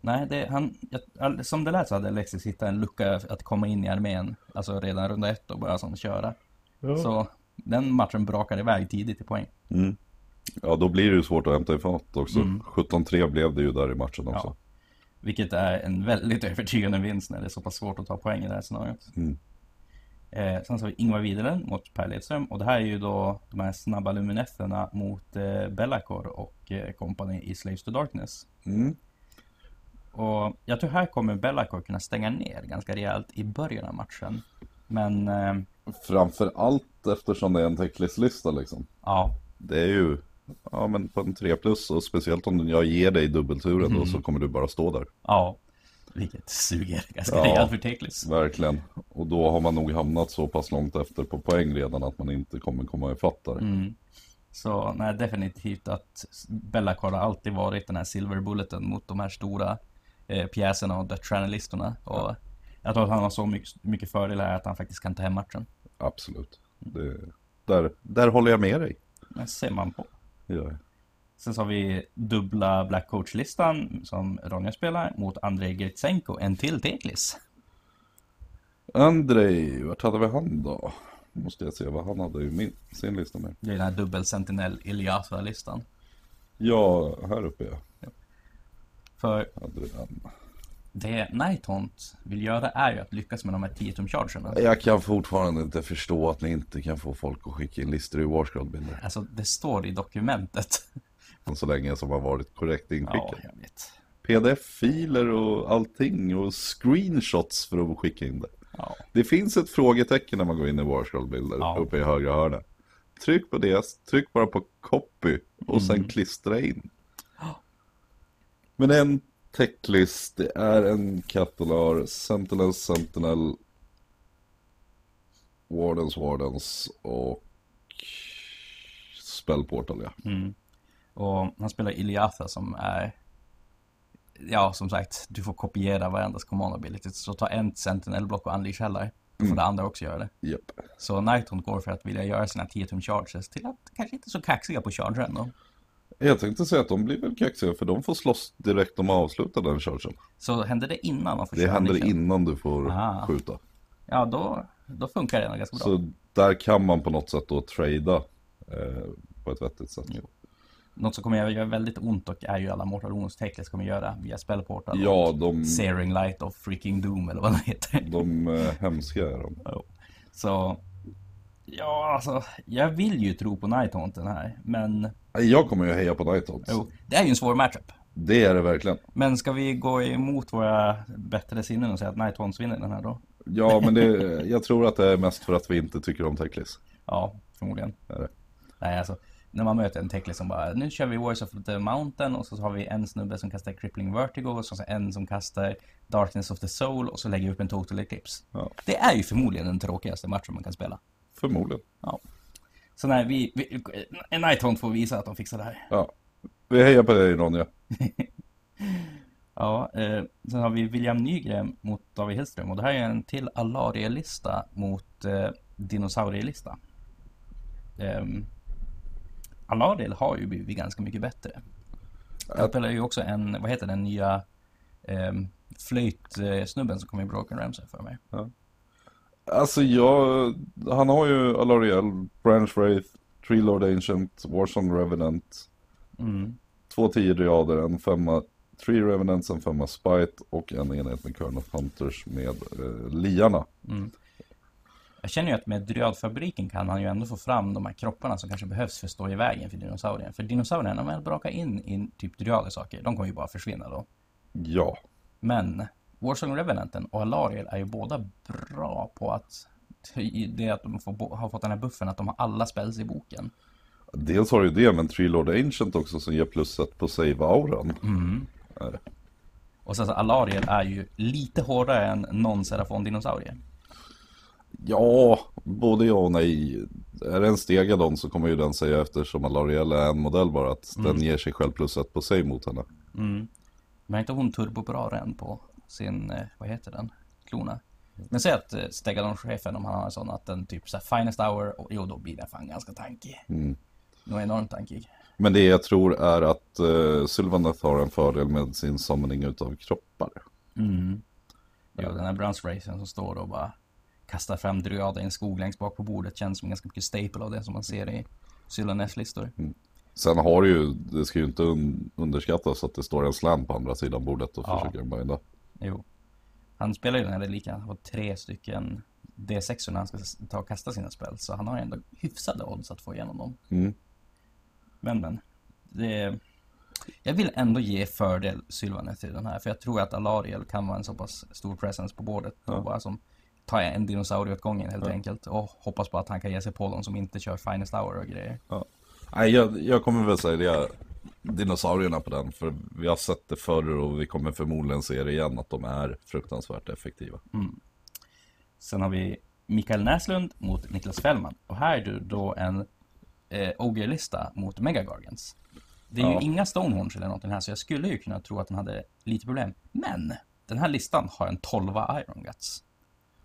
[SPEAKER 1] Nej, det, han, jag, som det lät så hade Alexis hittat en lucka att komma in i armén, alltså redan runda ett och börja som köra. Så den matchen brakade iväg tidigt i poäng.
[SPEAKER 2] Ja då blir det ju svårt att hämta ifatt också. 17-3 blev det ju där i matchen också.
[SPEAKER 1] Ja. Vilket är en väldigt [laughs] övertygande vinst när det är så pass svårt att ta poäng i det här scenariot.
[SPEAKER 2] Mm.
[SPEAKER 1] Eh, sen så har vi Ingvar Widelen mot Per Ledström och det här är ju då de här snabba luminetterna mot eh, Bellacore och eh, company i Slaves to Darkness.
[SPEAKER 2] Mm.
[SPEAKER 1] Och jag tror här kommer Bellacore kunna stänga ner ganska rejält i början av matchen. Men eh,
[SPEAKER 2] Framför allt eftersom det är en techlist-lista liksom.
[SPEAKER 1] ja,
[SPEAKER 2] Det är ju ja, men på en 3 plus och speciellt om jag ger dig dubbelturen då så kommer du bara stå där.
[SPEAKER 1] ja. Vilket suger ganska
[SPEAKER 2] Ja.
[SPEAKER 1] rejält för Teklis.
[SPEAKER 2] Verkligen. Och då har man nog hamnat så pass långt efter på poäng redan att man inte kommer komma ifatt där.
[SPEAKER 1] Mm. Så nej, definitivt att Bellacore har alltid varit den här silver bulleten mot de här stora eh, pjäserna och dödsstjärnelistorna. Och jag tror att han har så mycket, mycket fördelar att han faktiskt kan ta hem matchen.
[SPEAKER 2] Absolut. Det, där, där håller jag med dig.
[SPEAKER 1] Det ser man på.
[SPEAKER 2] Jag.
[SPEAKER 1] Sen så har vi dubbla Black Coach-listan som Ronja spelar mot Andrei Gritsenko, en till Teklis.
[SPEAKER 2] Andrei, vart hade vi han då? Måste jag se vad han hade i min, sin lista med.
[SPEAKER 1] Det är den här dubbel Sentinel Ilyasa-listan.
[SPEAKER 2] Ja, här uppe ja.
[SPEAKER 1] För det Nighthaunt vill göra är ju att lyckas med de här 10 tum chargerna.
[SPEAKER 2] Jag kan fortfarande inte förstå att ni inte kan få folk att skicka in listor i Warscroll-bilder.
[SPEAKER 1] Alltså det står i dokumentet. [laughs]
[SPEAKER 2] Så länge som har varit korrekt
[SPEAKER 1] Ja,
[SPEAKER 2] inskickat.
[SPEAKER 1] vet.
[SPEAKER 2] Pdf-filer och allting och screenshots för att skicka in det.
[SPEAKER 1] Ja.
[SPEAKER 2] Det finns ett frågetecken när man går in i Warscroll-bilder
[SPEAKER 1] Ja.
[SPEAKER 2] uppe i högra hörnet. Tryck på det, tryck bara på copy och
[SPEAKER 1] Mm.
[SPEAKER 2] sen klistra in. Men en Techlist, det är en Catalar, Sentinel, Sentinel, Wardens, Wardens och Spellportal ja.
[SPEAKER 1] Mm. Och han spelar Iliatha som är Ja, som sagt, du får kopiera varandras command ability. Så ta en sentinel-block och unleash heller. Då får det andra också göra det.
[SPEAKER 2] Japp.
[SPEAKER 1] Så Nighthawk går för att vilja göra sina 10 tum charges till att kanske inte så kaxiga på charge ändå.
[SPEAKER 2] Jag tänkte säga att de blir väl kaxiga för de får slåss direkt om att avsluta den chargen.
[SPEAKER 1] Så händer det innan man får
[SPEAKER 2] Det händer
[SPEAKER 1] unleashen?
[SPEAKER 2] innan du får
[SPEAKER 1] Ah.
[SPEAKER 2] skjuta.
[SPEAKER 1] Ja, då, då funkar det nog ganska bra.
[SPEAKER 2] Så där kan man på något sätt då trada eh, på ett vettigt sätt.
[SPEAKER 1] Något som kommer göra göra väldigt ont och är ju alla Mortal Wounds Teclis kommer göra via spellportal.
[SPEAKER 2] Ja, de,
[SPEAKER 1] Searing Light of Freaking Doom eller vad det heter.
[SPEAKER 2] de eh, hemska är de.
[SPEAKER 1] Jo. Så, ja alltså, jag vill ju tro på Nighthaunten här, men
[SPEAKER 2] Jag kommer ju heja på Nighthawks.
[SPEAKER 1] jo, det är ju en svår matchup.
[SPEAKER 2] Det är det verkligen.
[SPEAKER 1] Men ska vi gå emot våra bättre sinnen och säga att Nighthaunts vinner den här då?
[SPEAKER 2] Ja, [laughs] men det, jag tror att det är mest för att vi inte tycker om Techlis.
[SPEAKER 1] Ja, förmodligen.
[SPEAKER 2] Är det.
[SPEAKER 1] Nej, alltså, när man möter en Teclis som bara, nu kör vi Wars of the Mountain och så har vi en snubbe som kastar Crippling Vertigo och så en som kastar Darkness of the Soul och så lägger vi upp en Total Eclipse.
[SPEAKER 2] Ja,
[SPEAKER 1] Det är ju förmodligen den tråkigaste matchen man kan spela.
[SPEAKER 2] förmodligen.
[SPEAKER 1] Ja. Så nej, vi, vi en Nighthaunt får visa att de fixar det här.
[SPEAKER 2] Ja. Vi hejar på dig Ronja. [laughs]
[SPEAKER 1] Ja, eh, sen har vi William Nygren mot David Hillström och det här är en till Alarie-lista mot eh, Dinosaurielista. Eh, Alariel har ju blivit ganska mycket bättre. Han
[SPEAKER 2] Jag-
[SPEAKER 1] spelar ju också en, vad heter den nya eh, flöjtsnubben som kom i Broken Ramsey för mig.
[SPEAKER 2] Alltså jag, han har ju Alariel, Branch Wraith, Tree Lord Ancient, Warsong Revenant,
[SPEAKER 1] Mm.
[SPEAKER 2] två 10 driader, en femma Tree Revenants, en femma Spite och en enhet med Kern of Hunters med eh, liarna.
[SPEAKER 1] Mm. Jag känner ju att med Dryadfabriken kan han ju ändå få fram de här kropparna som kanske behövs för att stå i vägen för dinosaurien. För dinosaurierna, man väl brakar in i typ dryader saker, de kommer ju bara försvinna då.
[SPEAKER 2] Ja,
[SPEAKER 1] Men Warsong Revenanten och Alariel är ju båda bra på att det är att de får, har fått den här buffen att de har alla spells i boken.
[SPEAKER 2] dels har du det, men Tree Lord Ancient också som ger plus ett på save-auran.
[SPEAKER 1] Mm.
[SPEAKER 2] Är det.
[SPEAKER 1] Och sen så Alariel är ju lite hårdare än någon Serafon-dinosaurie.
[SPEAKER 2] Ja, både ja och nej. Är det en stegadon så kommer ju den säga eftersom Alariel är en modell bara att den ger sig själv plus ett på save mot henne.
[SPEAKER 1] Mm. Men har inte hon turbobra på sin, eh, vad heter den, klona? Men säg att eh, Stegadon-chefen, om han har en sån att den typ såhär finest hour, och, jo då blir den fan ganska tankig.
[SPEAKER 2] Mm.
[SPEAKER 1] Var enormt tankig.
[SPEAKER 2] Men det jag tror är att uh, Sylvaneth har en fördel med sin summoning utav kroppar.
[SPEAKER 1] Mm. Jo, den här Browns Racen som står och bara kastar fram dryader i en skog längst bak på bordet känns som ganska mycket staple av det som man ser i Sylvaneths listor.
[SPEAKER 2] Sen har du ju, det ska ju inte un- underskattas att det står en slam på andra sidan bordet och
[SPEAKER 1] Ja.
[SPEAKER 2] försöker binda.
[SPEAKER 1] Jo. Han spelar ju den här reliken, han har tre stycken D6 när han ska ta och kasta sina spel. Så han har ändå hyfsade odds att få igenom dem.
[SPEAKER 2] Mm.
[SPEAKER 1] Men men. Det, jag vill ändå ge fördel Sylvanet till den här. För jag tror att Alariel kan vara en så pass stor presence på bordet.
[SPEAKER 2] Ja.
[SPEAKER 1] Bara som tar en dinosaurie åt gången helt
[SPEAKER 2] Ja.
[SPEAKER 1] enkelt. Och hoppas på att han kan ge sig på dem som inte kör Finest Hour och grejer.
[SPEAKER 2] Nej, jag, jag kommer väl säga dinosaurierna på den. För vi har sett det förr och vi kommer förmodligen se det igen att de är fruktansvärt effektiva.
[SPEAKER 1] Sen har vi Mikael Näslund mot Niklas Fällman. Och här är du då en eh, Ogre-lista mot Megagargans. Det är
[SPEAKER 2] Ja.
[SPEAKER 1] ju inga Stonehorns eller någonting här, så jag skulle ju kunna tro att den hade lite problem. Men, den här listan har en 12 Iron Guts.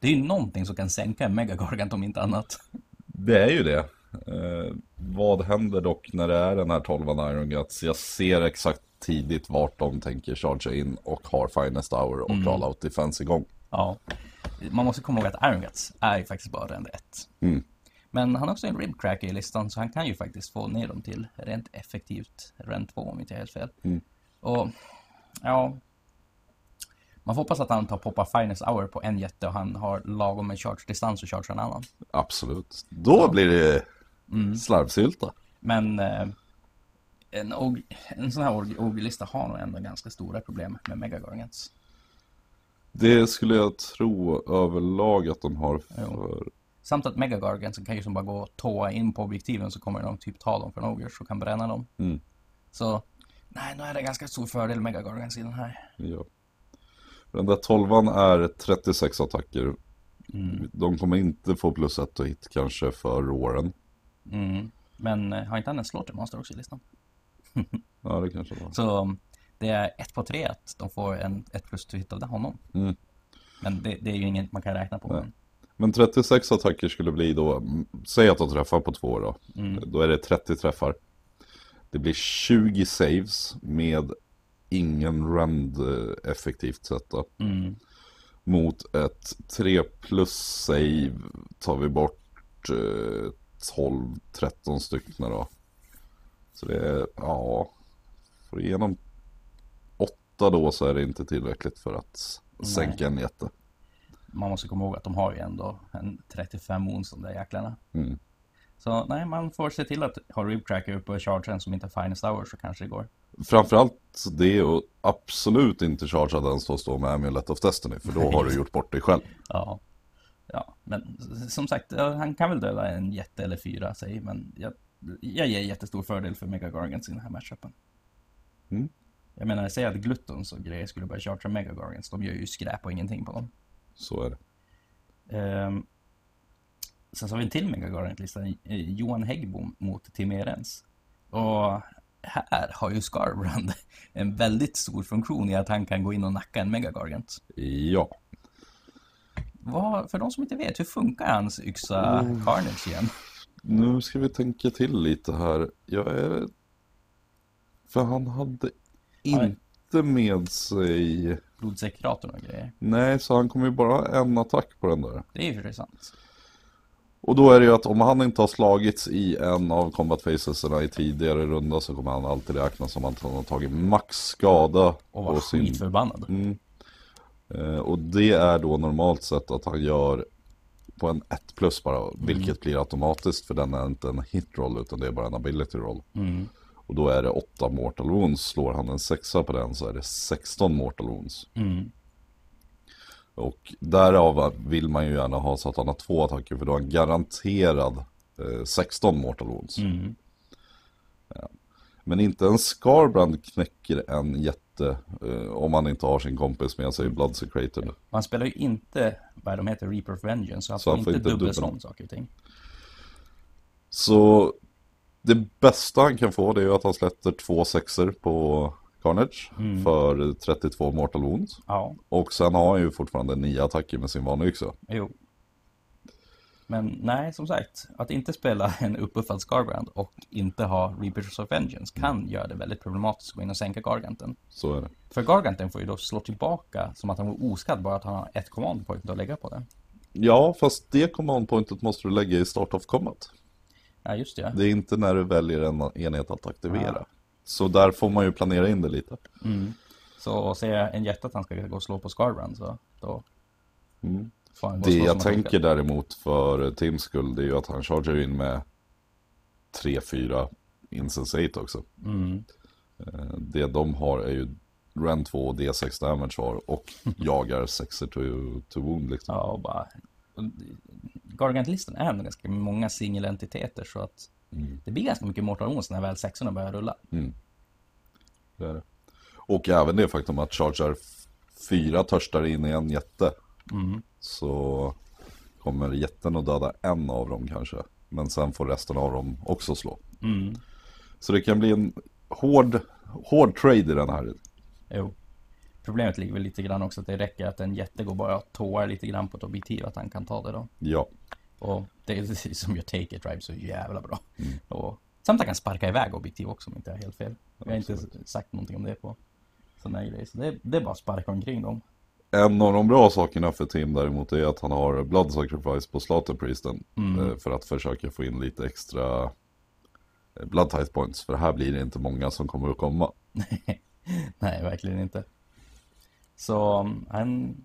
[SPEAKER 1] Det är ju någonting som kan sänka en Megagargant om inte annat.
[SPEAKER 2] Det är ju det. Eh, vad händer dock när det är den här 12 Iron Guts? Jag ser exakt tidigt vart de tänker chargea in och har Finest Hour och Crawl Out Defense igång.
[SPEAKER 1] Ja. Man måste komma ihåg att Iron Guts är ju faktiskt bara rend 1.
[SPEAKER 2] Mm.
[SPEAKER 1] Men han har också en ribcracker i listan, så han kan ju faktiskt få ner dem till rent effektivt rend 2 om inte jag är helt fel.
[SPEAKER 2] Mm.
[SPEAKER 1] Och, ja. Man får hoppas att han tar poppa finest hour på en jätte och han har lagom med charge-distans och charge en annan.
[SPEAKER 2] Absolut. Då blir det slarvsylta.
[SPEAKER 1] Men eh, en, og, en sån här og- ogre-lista har nog ändå ganska stora problem med megagargants.
[SPEAKER 2] Det skulle jag tro överlag att de har för...
[SPEAKER 1] Samt att megagargantsen kan ju som bara gå och tåa in på objektiven så kommer de typ ta dem från ogers och kan bränna dem.
[SPEAKER 2] Mm.
[SPEAKER 1] Så Nej, nu är det ganska stor fördel Mega Gargants i den här.
[SPEAKER 2] Ja. Den där tolvan är 36 attacker.
[SPEAKER 1] Mm.
[SPEAKER 2] De kommer inte få plus ett och hit kanske för Roaren.
[SPEAKER 1] Mm. Men eh, har inte han en Slaughtermaster också i listan? [laughs]
[SPEAKER 2] Ja, det kanske var.
[SPEAKER 1] Så um, det är ett på tre att de får en, ett plus to hit av honom.
[SPEAKER 2] Mm.
[SPEAKER 1] Men det, det är ju inget man kan räkna på. Men,
[SPEAKER 2] Men 36 attacker skulle bli då, mm, säg att de träffar på två då.
[SPEAKER 1] mm.
[SPEAKER 2] Då är det 30 träffar. Det blir 20 saves med ingen rend eh, effektivt sett då.
[SPEAKER 1] Mm.
[SPEAKER 2] Mot ett 3 plus save tar vi bort eh, 12-13 stycken då. Så det är, ja, får igenom 8 då så är det inte tillräckligt för att
[SPEAKER 1] Nej.
[SPEAKER 2] sänka en jätte.
[SPEAKER 1] Man måste komma ihåg att de har ju ändå en 35 ons de där jäklarna.
[SPEAKER 2] Mm.
[SPEAKER 1] Så nej, man får se till att ha Rib Tracker uppe och chargen som inte har Finest Hour så kanske det går.
[SPEAKER 2] Framförallt det och absolut inte chargea den som står med Amulet of Destiny för då har du gjort bort dig själv.
[SPEAKER 1] Ja. Ja, men som sagt, han kan väl döda en jätte eller fyra, säg, men jag, jag ger jättestor fördel för Mega Gargants i den här matchupen.
[SPEAKER 2] Mm.
[SPEAKER 1] Jag menar, säg att Gluttons och grejer skulle börja chartra Mega Gargants, de gör ju skräp och ingenting på dem.
[SPEAKER 2] Så är det.
[SPEAKER 1] Ehm, sen så har vi en till Mega Gargant-lista, eh, Johan Häggbom mot Tim Ehrens. Och här har ju Scarbrand [laughs] en väldigt stor funktion i att han kan gå in och nacka en Mega Gargant.
[SPEAKER 2] Ja.
[SPEAKER 1] Vad, för de som inte vet, hur funkar hans yxa
[SPEAKER 2] Mm.
[SPEAKER 1] Carnage igen?
[SPEAKER 2] Nu ska vi tänka till lite här. Jag är... För han hade
[SPEAKER 1] Nej.
[SPEAKER 2] inte med sig...
[SPEAKER 1] Blodsäkratorn och grejer.
[SPEAKER 2] Nej, så han kommer ju bara en attack på den där.
[SPEAKER 1] Det är ju för sant.
[SPEAKER 2] Och då är det ju att om han inte har slagits i en av combat facesarna i tidigare runda så kommer han alltid räknas som att han har tagit max skada
[SPEAKER 1] Och var
[SPEAKER 2] på sin...
[SPEAKER 1] skitförbannad.
[SPEAKER 2] Mm. Eh, och det är då normalt sett att han gör på en 1 plus bara, vilket blir automatiskt för den är inte en hit roll utan det är bara en ability roll.
[SPEAKER 1] Mm.
[SPEAKER 2] Och då är det 8 mortal wounds, slår han en sexa på den så är det 16 mortal wounds.
[SPEAKER 1] Mm.
[SPEAKER 2] Och därav vill man ju gärna ha så att han har två attacker för då är han garanterad eh, 16 mortal wounds.
[SPEAKER 1] Mm.
[SPEAKER 2] Men inte en Scarbrand knäcker en jätte eh, om man inte har sin kompis med sig, Blood Secrated.
[SPEAKER 1] Och han spelar ju inte, vad de heter, Reaper of Vengeance, så han får
[SPEAKER 2] han
[SPEAKER 1] inte
[SPEAKER 2] inte
[SPEAKER 1] dubbelslå
[SPEAKER 2] dubbel.
[SPEAKER 1] om saker och ting.
[SPEAKER 2] Så det bästa han kan få det är ju att han släpper två sexer på Carnage
[SPEAKER 1] Mm.
[SPEAKER 2] för 32 mortal wounds.
[SPEAKER 1] Ja,
[SPEAKER 2] Och sen har han ju fortfarande nio attacker med sin vanliga yxa.
[SPEAKER 1] jo. Men nej, som sagt, att inte spela [laughs] en uppuffad Scarbrand och inte ha Reapers of Vengeance kan göra det väldigt problematiskt att gå in och sänka Garganten.
[SPEAKER 2] Så är det.
[SPEAKER 1] För Garganten får ju då slå tillbaka som att han var oskadd, bara att han har ett command point att lägga på den.
[SPEAKER 2] Ja, fast det command pointet måste du lägga i start of combat.
[SPEAKER 1] Ja, just det.
[SPEAKER 2] Det är inte när du väljer en enhet att aktivera.
[SPEAKER 1] Ja.
[SPEAKER 2] Så där får man ju planera in det lite.
[SPEAKER 1] Mm. Så säger en jätte att han ska gå och slå på Scarbrand, så då
[SPEAKER 2] Mm.
[SPEAKER 1] Och
[SPEAKER 2] Det jag tänker däremot för Tims skull, det är ju att han chargear in med 3-4 insensate också.
[SPEAKER 1] Mm.
[SPEAKER 2] Eh, Det de har är ju Ren 2 och D6 damage har och [laughs] jagar 6 to, to wound liksom.
[SPEAKER 1] Ja, och bara... Gargant-listan är ändå ganska många singelentiteter så att
[SPEAKER 2] Mm.
[SPEAKER 1] det blir ganska mycket Mortal Wounds när väl sexorna börjar rulla.
[SPEAKER 2] Det är det. Och även det faktum att f- fyra törstar in i en jätte.
[SPEAKER 1] Mm.
[SPEAKER 2] Så kommer jätten att döda en av dem kanske. Men sen får resten av dem också slå.
[SPEAKER 1] Mm.
[SPEAKER 2] Så det kan bli en hård, hård trade i den här.
[SPEAKER 1] Jo. Problemet ligger väl lite grann också att det räcker att en jätte går bara och tåar lite grann på ett objektiv att han kan ta det då.
[SPEAKER 2] Ja,
[SPEAKER 1] Och det är det som gör Take It Drive så jävla bra.
[SPEAKER 2] Mm.
[SPEAKER 1] Och samt att han kan sparka iväg objektiv också om inte jag har helt fel. Jag har inte sagt någonting om det på sådana grejer. Så det, det är bara att sparka omkring dem.
[SPEAKER 2] En av de bra sakerna för Tim däremot är att han har Blood Sacrifice på Slaughterpriesten.
[SPEAKER 1] Mm.
[SPEAKER 2] eh, För att försöka få in lite extra eh, Blood Tithe Points. För här blir det inte många som kommer att komma. [laughs]
[SPEAKER 1] Nej, verkligen inte. Så um, han,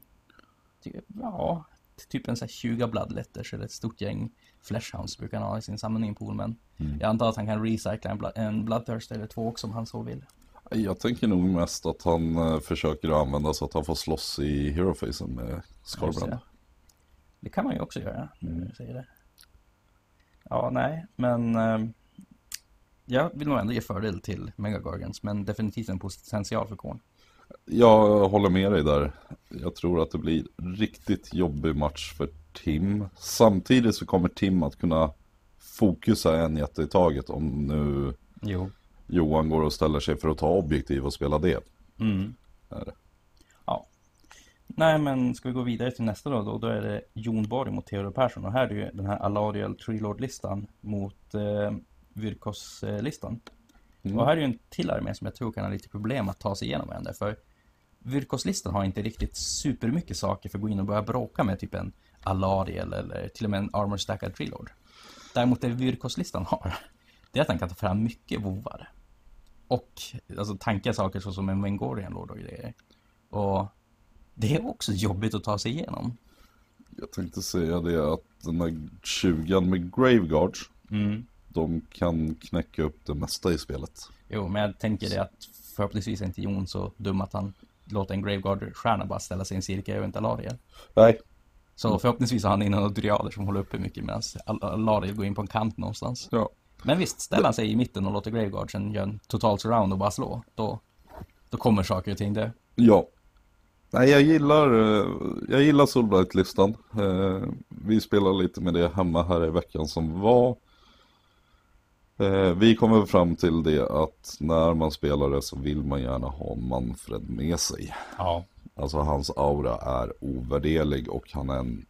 [SPEAKER 1] ja, typ en sån här 20 bloodletters eller ett stort gäng flashhounds brukar han ha i sin samlingpool. Men jag antar att han kan recycla en, blood, en bloodthirst eller två också om han så vill.
[SPEAKER 2] Jag tänker nog mest att han eh, försöker använda så att han får slåss i Hero-facen med Scarbrand.
[SPEAKER 1] det. Kan man ju också göra, nu när du säger det. Ja, nej, men... ehm, jag vill nog ändå ge fördel till Megagorgons, men definitivt en potential för Korn.
[SPEAKER 2] Jag håller med dig där. Jag tror att det blir riktigt jobbig match för Tim. Samtidigt så kommer Tim att kunna fokusa en jätte i taget om nu
[SPEAKER 1] Jo.
[SPEAKER 2] Johan går och ställer sig för att ta objektiv och spela det.
[SPEAKER 1] Mm.
[SPEAKER 2] Är det.
[SPEAKER 1] Ja. Nej, men ska vi gå vidare till nästa då? Då, då är det Jon Borg mot Theodor Persson. Och här är ju den här Alariel Treelord-listan mot eh, Virkos-listan.
[SPEAKER 2] Mm.
[SPEAKER 1] Och här är ju en till armé som jag tror kan ha lite problem att ta sig igenom än. För Virkos-listan har inte riktigt supermycket saker för att gå in och börja bråka med typ en Alariel eller till och med en Armor Stackad Treelord. Däremot det Virkos-listan har, [laughs] det är att han kan ta fram mycket vovar. Och alltså tankiga saker såsom en Vengorian Lord och grejer. Och det är också jobbigt att ta sig igenom.
[SPEAKER 2] Jag tänkte säga det att den här 20 med Graveguards,
[SPEAKER 1] Mm.
[SPEAKER 2] de kan knäcka upp det mesta i spelet.
[SPEAKER 1] Jo, men jag tänker det att förhoppningsvis är inte Jon så dum att han låter en Graveguard-stjärna bara ställa sig i en cirkel inte Alariel.
[SPEAKER 2] Nej.
[SPEAKER 1] Så förhoppningsvis har han innan några dryader som håller uppe mycket medan Al- Alariel går in på en kant någonstans.
[SPEAKER 2] Ja.
[SPEAKER 1] Men visst, ställer han sig i mitten och låter Graveguardsen göra en total surround och bara slå, då, då kommer saker och ting dö.
[SPEAKER 2] Ja. Nej, jag gillar, eh, jag gillar Solbright-listan. Eh, Vi spelade lite med det hemma här i veckan som var. Eh, Vi kommer fram till det att när man spelar det så vill man gärna ha Manfred med sig.
[SPEAKER 1] Ja.
[SPEAKER 2] Alltså hans aura är ovärderlig och han är en...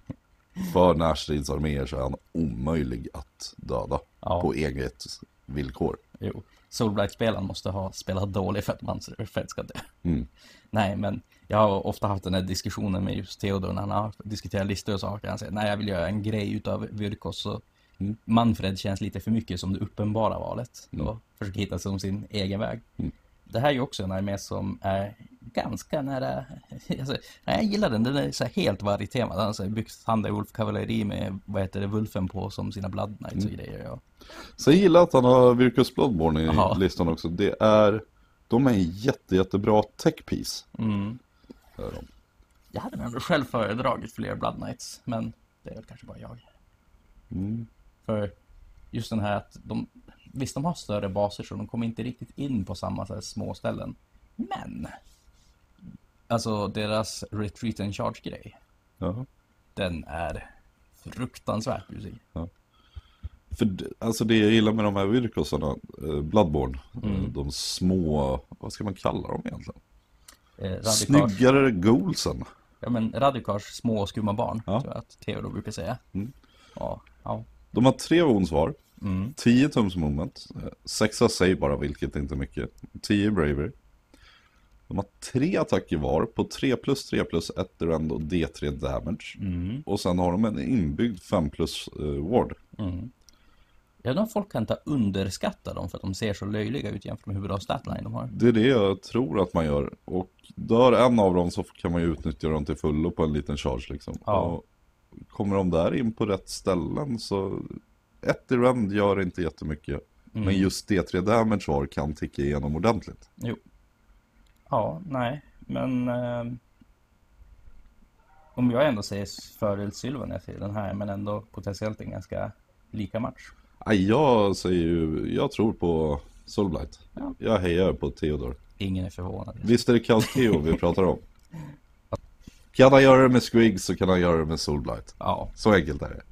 [SPEAKER 2] [laughs] För närstridsarméer så är han omöjlig att döda.
[SPEAKER 1] Ja.
[SPEAKER 2] På eget villkor.
[SPEAKER 1] Jo. Soulblight-spelaren måste ha spelat dålig för att man för att ska dö.
[SPEAKER 2] Mm.
[SPEAKER 1] Nej, men jag har ofta haft den här diskussionen med just Theodor när han har diskuterat listor och saker. Han säger, nej jag vill göra en grej utav Virkos så
[SPEAKER 2] Mm.
[SPEAKER 1] Manfred känns lite för mycket som det uppenbara valet.
[SPEAKER 2] Mm.
[SPEAKER 1] Och försöker hitta som sin egen väg.
[SPEAKER 2] Mm.
[SPEAKER 1] Det här är ju också en armé som är ganska nära, [laughs] alltså, jag gillar den, den är så helt vargtema. Den har byggt Thunderwolf kavalleri med, vad heter det, Wulfen på som sina Blood Knights och grejer. Ja.
[SPEAKER 2] Så jag gillar att han har Virkus Bloodborne i
[SPEAKER 1] Jaha.
[SPEAKER 2] listan också. Det är, de är en jätte, jättebra tech piece.
[SPEAKER 1] Mm. Jag hade nog själv föredragit fler Blood Knights, men det är väl kanske bara jag.
[SPEAKER 2] Mm.
[SPEAKER 1] För just den här att de, visst de har större baser så de kommer inte riktigt in på samma så här, små ställen. Men, alltså deras retreat and charge grej,
[SPEAKER 2] Ja.
[SPEAKER 1] den är fruktansvärt busig.
[SPEAKER 2] För d- alltså det jag gillar med de här Virkosarna, eh, Bloodborne, eh,
[SPEAKER 1] Mm.
[SPEAKER 2] de små, vad ska man kalla dem egentligen?
[SPEAKER 1] Eh, Radikars,
[SPEAKER 2] Snyggare goalsen.
[SPEAKER 1] ja men Radikars små skumma barn,
[SPEAKER 2] Ja.
[SPEAKER 1] tror jag att Theodor brukar säga.
[SPEAKER 2] Mm.
[SPEAKER 1] Ja, ja.
[SPEAKER 2] De har tre wounds var,
[SPEAKER 1] Mm.
[SPEAKER 2] 10 tums movement, 6 save bara, vilket inte är mycket, 10 bravery. De har tre attacker var på 3 plus 3 plus 1 rend och D3 damage.
[SPEAKER 1] Mm.
[SPEAKER 2] Och sen har de en inbyggd 5 plus eh, ward.
[SPEAKER 1] Mm. Jag undrar om folk kan ta underskatta dem för att de ser så löjliga ut jämfört med hur bra statline de har.
[SPEAKER 2] Det är det jag tror att man gör. Och dör en av dem så kan man ju utnyttja dem till fullo på en liten charge liksom.
[SPEAKER 1] Ja.
[SPEAKER 2] Och kommer de där in på rätt ställen så ett i rend gör inte jättemycket.
[SPEAKER 1] Mm.
[SPEAKER 2] Men just D3 damage var kan ticka igenom ordentligt.
[SPEAKER 1] Jo. Ja, nej, men... Eh, om jag ändå säger fördel Sylvanet i den här, men ändå potentiellt en ganska lika match.
[SPEAKER 2] Nej, jag säger ju, jag tror på Soulblight.
[SPEAKER 1] Ja.
[SPEAKER 2] Jag hejar på Theodor.
[SPEAKER 1] Ingen är förvånad.
[SPEAKER 2] Visst är det Chaos Theo vi [laughs] pratar om? Kan han göra det med Squig så kan han göra det med Soulblight.
[SPEAKER 1] Ja.
[SPEAKER 2] Så enkelt är det.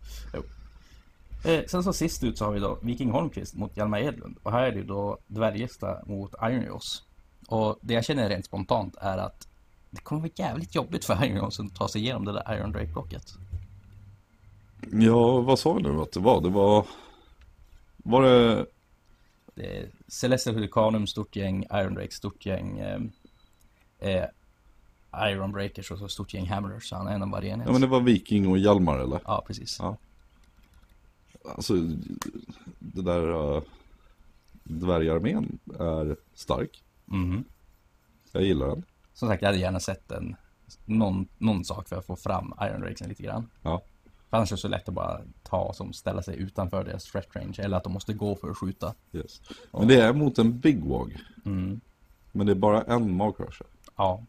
[SPEAKER 1] Eh, sen så sist ut så har vi då Viking Holmqvist mot Hjalmar Edlund. Och här är det ju då Dvärgesta mot Ironjaws. Och det jag känner rent spontant är att det kommer vara jävligt jobbigt för Ironjaws att ta sig igenom det där Iron Drake-blocket.
[SPEAKER 2] Ja, vad sa nu att det var? Det var... Var det...
[SPEAKER 1] Det är Celestial Hurricanum, stort gäng, Iron Drake, stort gäng, eh, eh, Iron Breakers och så stort gäng Hammerers. Så han är en av varje enhet.
[SPEAKER 2] Ja men det var Viking och Hjalmar eller?
[SPEAKER 1] Ja, precis.
[SPEAKER 2] Ja. Alltså, det där... Uh, dvärgarmén är stark.
[SPEAKER 1] Mhm.
[SPEAKER 2] Jag gillar den.
[SPEAKER 1] Som sagt, jag hade gärna sett en, någon, någon sak för att få fram Iron Drakesen lite grann.
[SPEAKER 2] Ja.
[SPEAKER 1] För annars är det så lätt att bara ta som ställa sig utanför deras threat range. Eller att de måste gå för att skjuta.
[SPEAKER 2] Yes. Men det är mot en Big Wog.
[SPEAKER 1] Mm.
[SPEAKER 2] Men det är bara en Magcrusher.
[SPEAKER 1] Ja.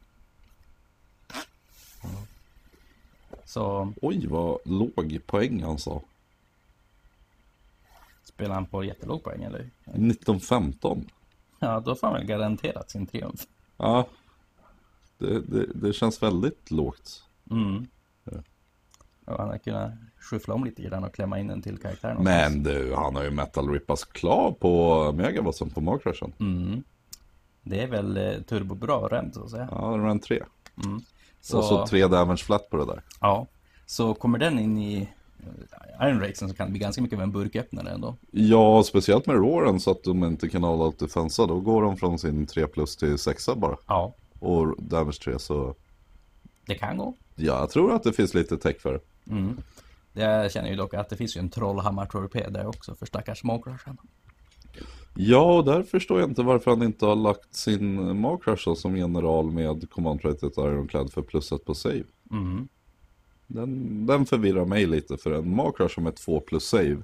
[SPEAKER 1] Så,
[SPEAKER 2] Oj vad låg poäng han sa.
[SPEAKER 1] Spelar han på jättelåg poäng eller?
[SPEAKER 2] 1915.
[SPEAKER 1] Ja, då får han väl garanterat sin triumf.
[SPEAKER 2] Ja. Det, det, det känns väldigt lågt.
[SPEAKER 1] Mm.
[SPEAKER 2] Ja.
[SPEAKER 1] Och han har kunnat skyffla om lite grann och klämma in en till karaktär någonstans.
[SPEAKER 2] Men du, han har ju metal rippas klar på Megabotsen på Markrushen.
[SPEAKER 1] Mm. Det är väl eh, turbobra rent så att säga.
[SPEAKER 2] Ja, run 3.
[SPEAKER 1] Så,
[SPEAKER 2] Och så 3 damage flat på det där.
[SPEAKER 1] Ja, så kommer den in i Iron Racen så kan bli ganska mycket av en burköppnare ändå.
[SPEAKER 2] Ja, speciellt med Roaren så att de inte kan all out defensa. Då går de från sin 3 plus till 6 bara.
[SPEAKER 1] Ja,
[SPEAKER 2] Och damage 3 så...
[SPEAKER 1] det kan gå.
[SPEAKER 2] Ja, jag tror att det finns lite tech för det.
[SPEAKER 1] Mm. Jag känner ju dock att det finns ju en trollhammar-torped där också för stackars småkrashen.
[SPEAKER 2] Ja, och där förstår jag inte varför han inte har lagt sin Markrusher som general med Command Rated Ironclad för plusset på save.
[SPEAKER 1] Mm.
[SPEAKER 2] Den, den förvirrar mig lite för en Markrusher med 2 plus save.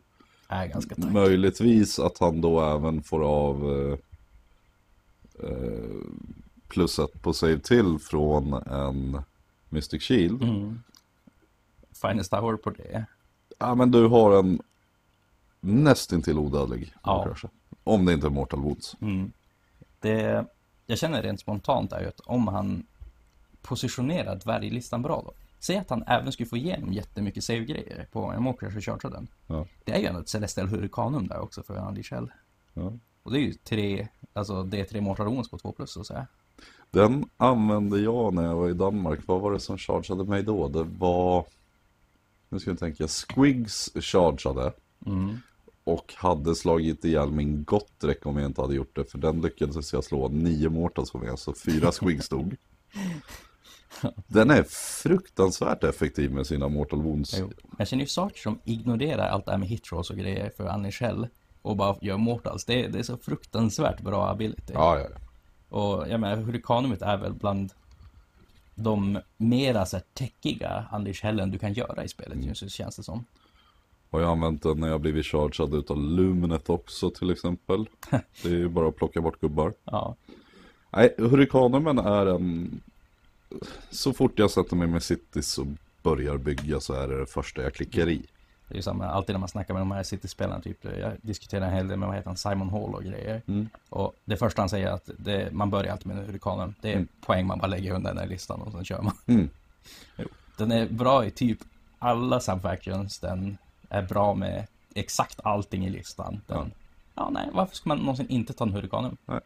[SPEAKER 1] Är ganska tajt.
[SPEAKER 2] Möjligtvis att han då även får av eh, eh, plusset på save till från en Mystic Shield.
[SPEAKER 1] Mm. Finest hour på det.
[SPEAKER 2] Ja men du har en nästintill odödlig
[SPEAKER 1] Ja.
[SPEAKER 2] Om det inte är Mortal Wounds.
[SPEAKER 1] Mm. Det jag känner rent spontant är ju att om han positionerar dvärglistan bra då. Säg att han även skulle få igenom jättemycket save-grejer på en Mokrash och chartra den.
[SPEAKER 2] Ja.
[SPEAKER 1] Det är ju ändå ett Celestial Hurricanum där också för Andy Shell.
[SPEAKER 2] Ja.
[SPEAKER 1] Och det är ju tre, alltså det är tre Mortal Wounds på två plus så att säga.
[SPEAKER 2] Den använde jag när jag var i Danmark. Vad var det som chargeade mig då? Det var... Nu ska jag tänka. Squigs chargeade.
[SPEAKER 1] Mm.
[SPEAKER 2] Och hade slagit ihjäl min Gottrek om jag inte hade gjort det. För den lyckades jag slå nio mortals på mig. Så fyra [laughs] Squigs stod. Den är fruktansvärt effektiv med sina Mortal Wounds.
[SPEAKER 1] Jo. Jag känner ju saker som ignorerar allt det här med hitrolls och grejer för Annie Shell och bara gör mortals. Det är, det är så fruktansvärt bra ability.
[SPEAKER 2] Ja, ja, ja.
[SPEAKER 1] Och jag menar, Hurrikanumet är väl bland de mera så här täckiga Andy Shellen du kan göra i spelet,
[SPEAKER 2] Mm.
[SPEAKER 1] just känns det som.
[SPEAKER 2] Och jag har använt den när jag blivit chargead utav Luminet också till exempel. [laughs] Det är ju bara att plocka bort gubbar.
[SPEAKER 1] Ja,
[SPEAKER 2] Nej, Hurrikanumen är en... Så fort jag sätter mig med Cities och börjar bygga så är det det första jag klickar i.
[SPEAKER 1] det är ju samma, alltid när man snackar med de här City-spelarna, typ, jag diskuterar en hel del med, vad heter han, Simon Hall och grejer.
[SPEAKER 2] Mm.
[SPEAKER 1] Och det första han säger är att det, man börjar alltid med en Hurrikanen. Det är
[SPEAKER 2] Mm.
[SPEAKER 1] poäng man bara lägger under den här listan och sen kör man.
[SPEAKER 2] Mm.
[SPEAKER 1] Den är bra i typ alla subfactions. Den är bra med exakt allting i listan. Den, ja. nej, varför ska man någonsin inte ta en Hurrikanum?
[SPEAKER 2] Nej,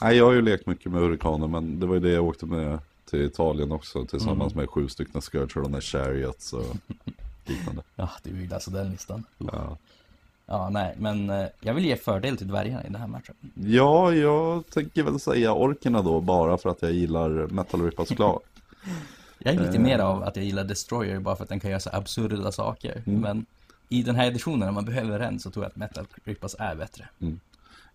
[SPEAKER 2] jag har ju lekt mycket med Hurrikaner men det var ju det jag åkte med till Italien också tillsammans
[SPEAKER 1] Mm.
[SPEAKER 2] med sju stycken Scourger och Chariots och [laughs] liknande.
[SPEAKER 1] Ja, det är ju alltså den listan.
[SPEAKER 2] Ja.
[SPEAKER 1] Ja, nej, men eh, jag vill ge fördel till dvärgarna i den här matchen.
[SPEAKER 2] ja, jag tänker väl säga orkerna då bara för att jag gillar Metal Rippas klar. [laughs]
[SPEAKER 1] Jag är lite
[SPEAKER 2] Eh.
[SPEAKER 1] mer av att jag gillar Destroyer bara för att den kan göra så absurda saker.
[SPEAKER 2] Mm.
[SPEAKER 1] Men i den här editionen, när man behöver en, så tror jag att Metal Rippas är bättre.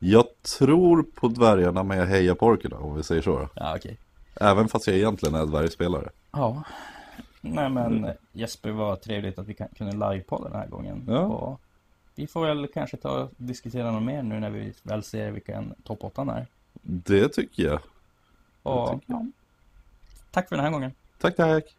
[SPEAKER 2] Jag tror på dvärgarna men jag hejar på orkerna om vi säger så.
[SPEAKER 1] Ja, okej.
[SPEAKER 2] Även fast jag egentligen är dvärgspelare.
[SPEAKER 1] Ja. Nej men Jesper, var trevligt att vi kunde livepodda den här gången.
[SPEAKER 2] Ja.
[SPEAKER 1] Och vi får väl kanske ta och diskutera något mer nu när vi väl ser vilken topp 8 är.
[SPEAKER 2] Det tycker jag.
[SPEAKER 1] Och
[SPEAKER 2] tycker
[SPEAKER 1] ja. Tack för den här gången.
[SPEAKER 2] Tack, tack.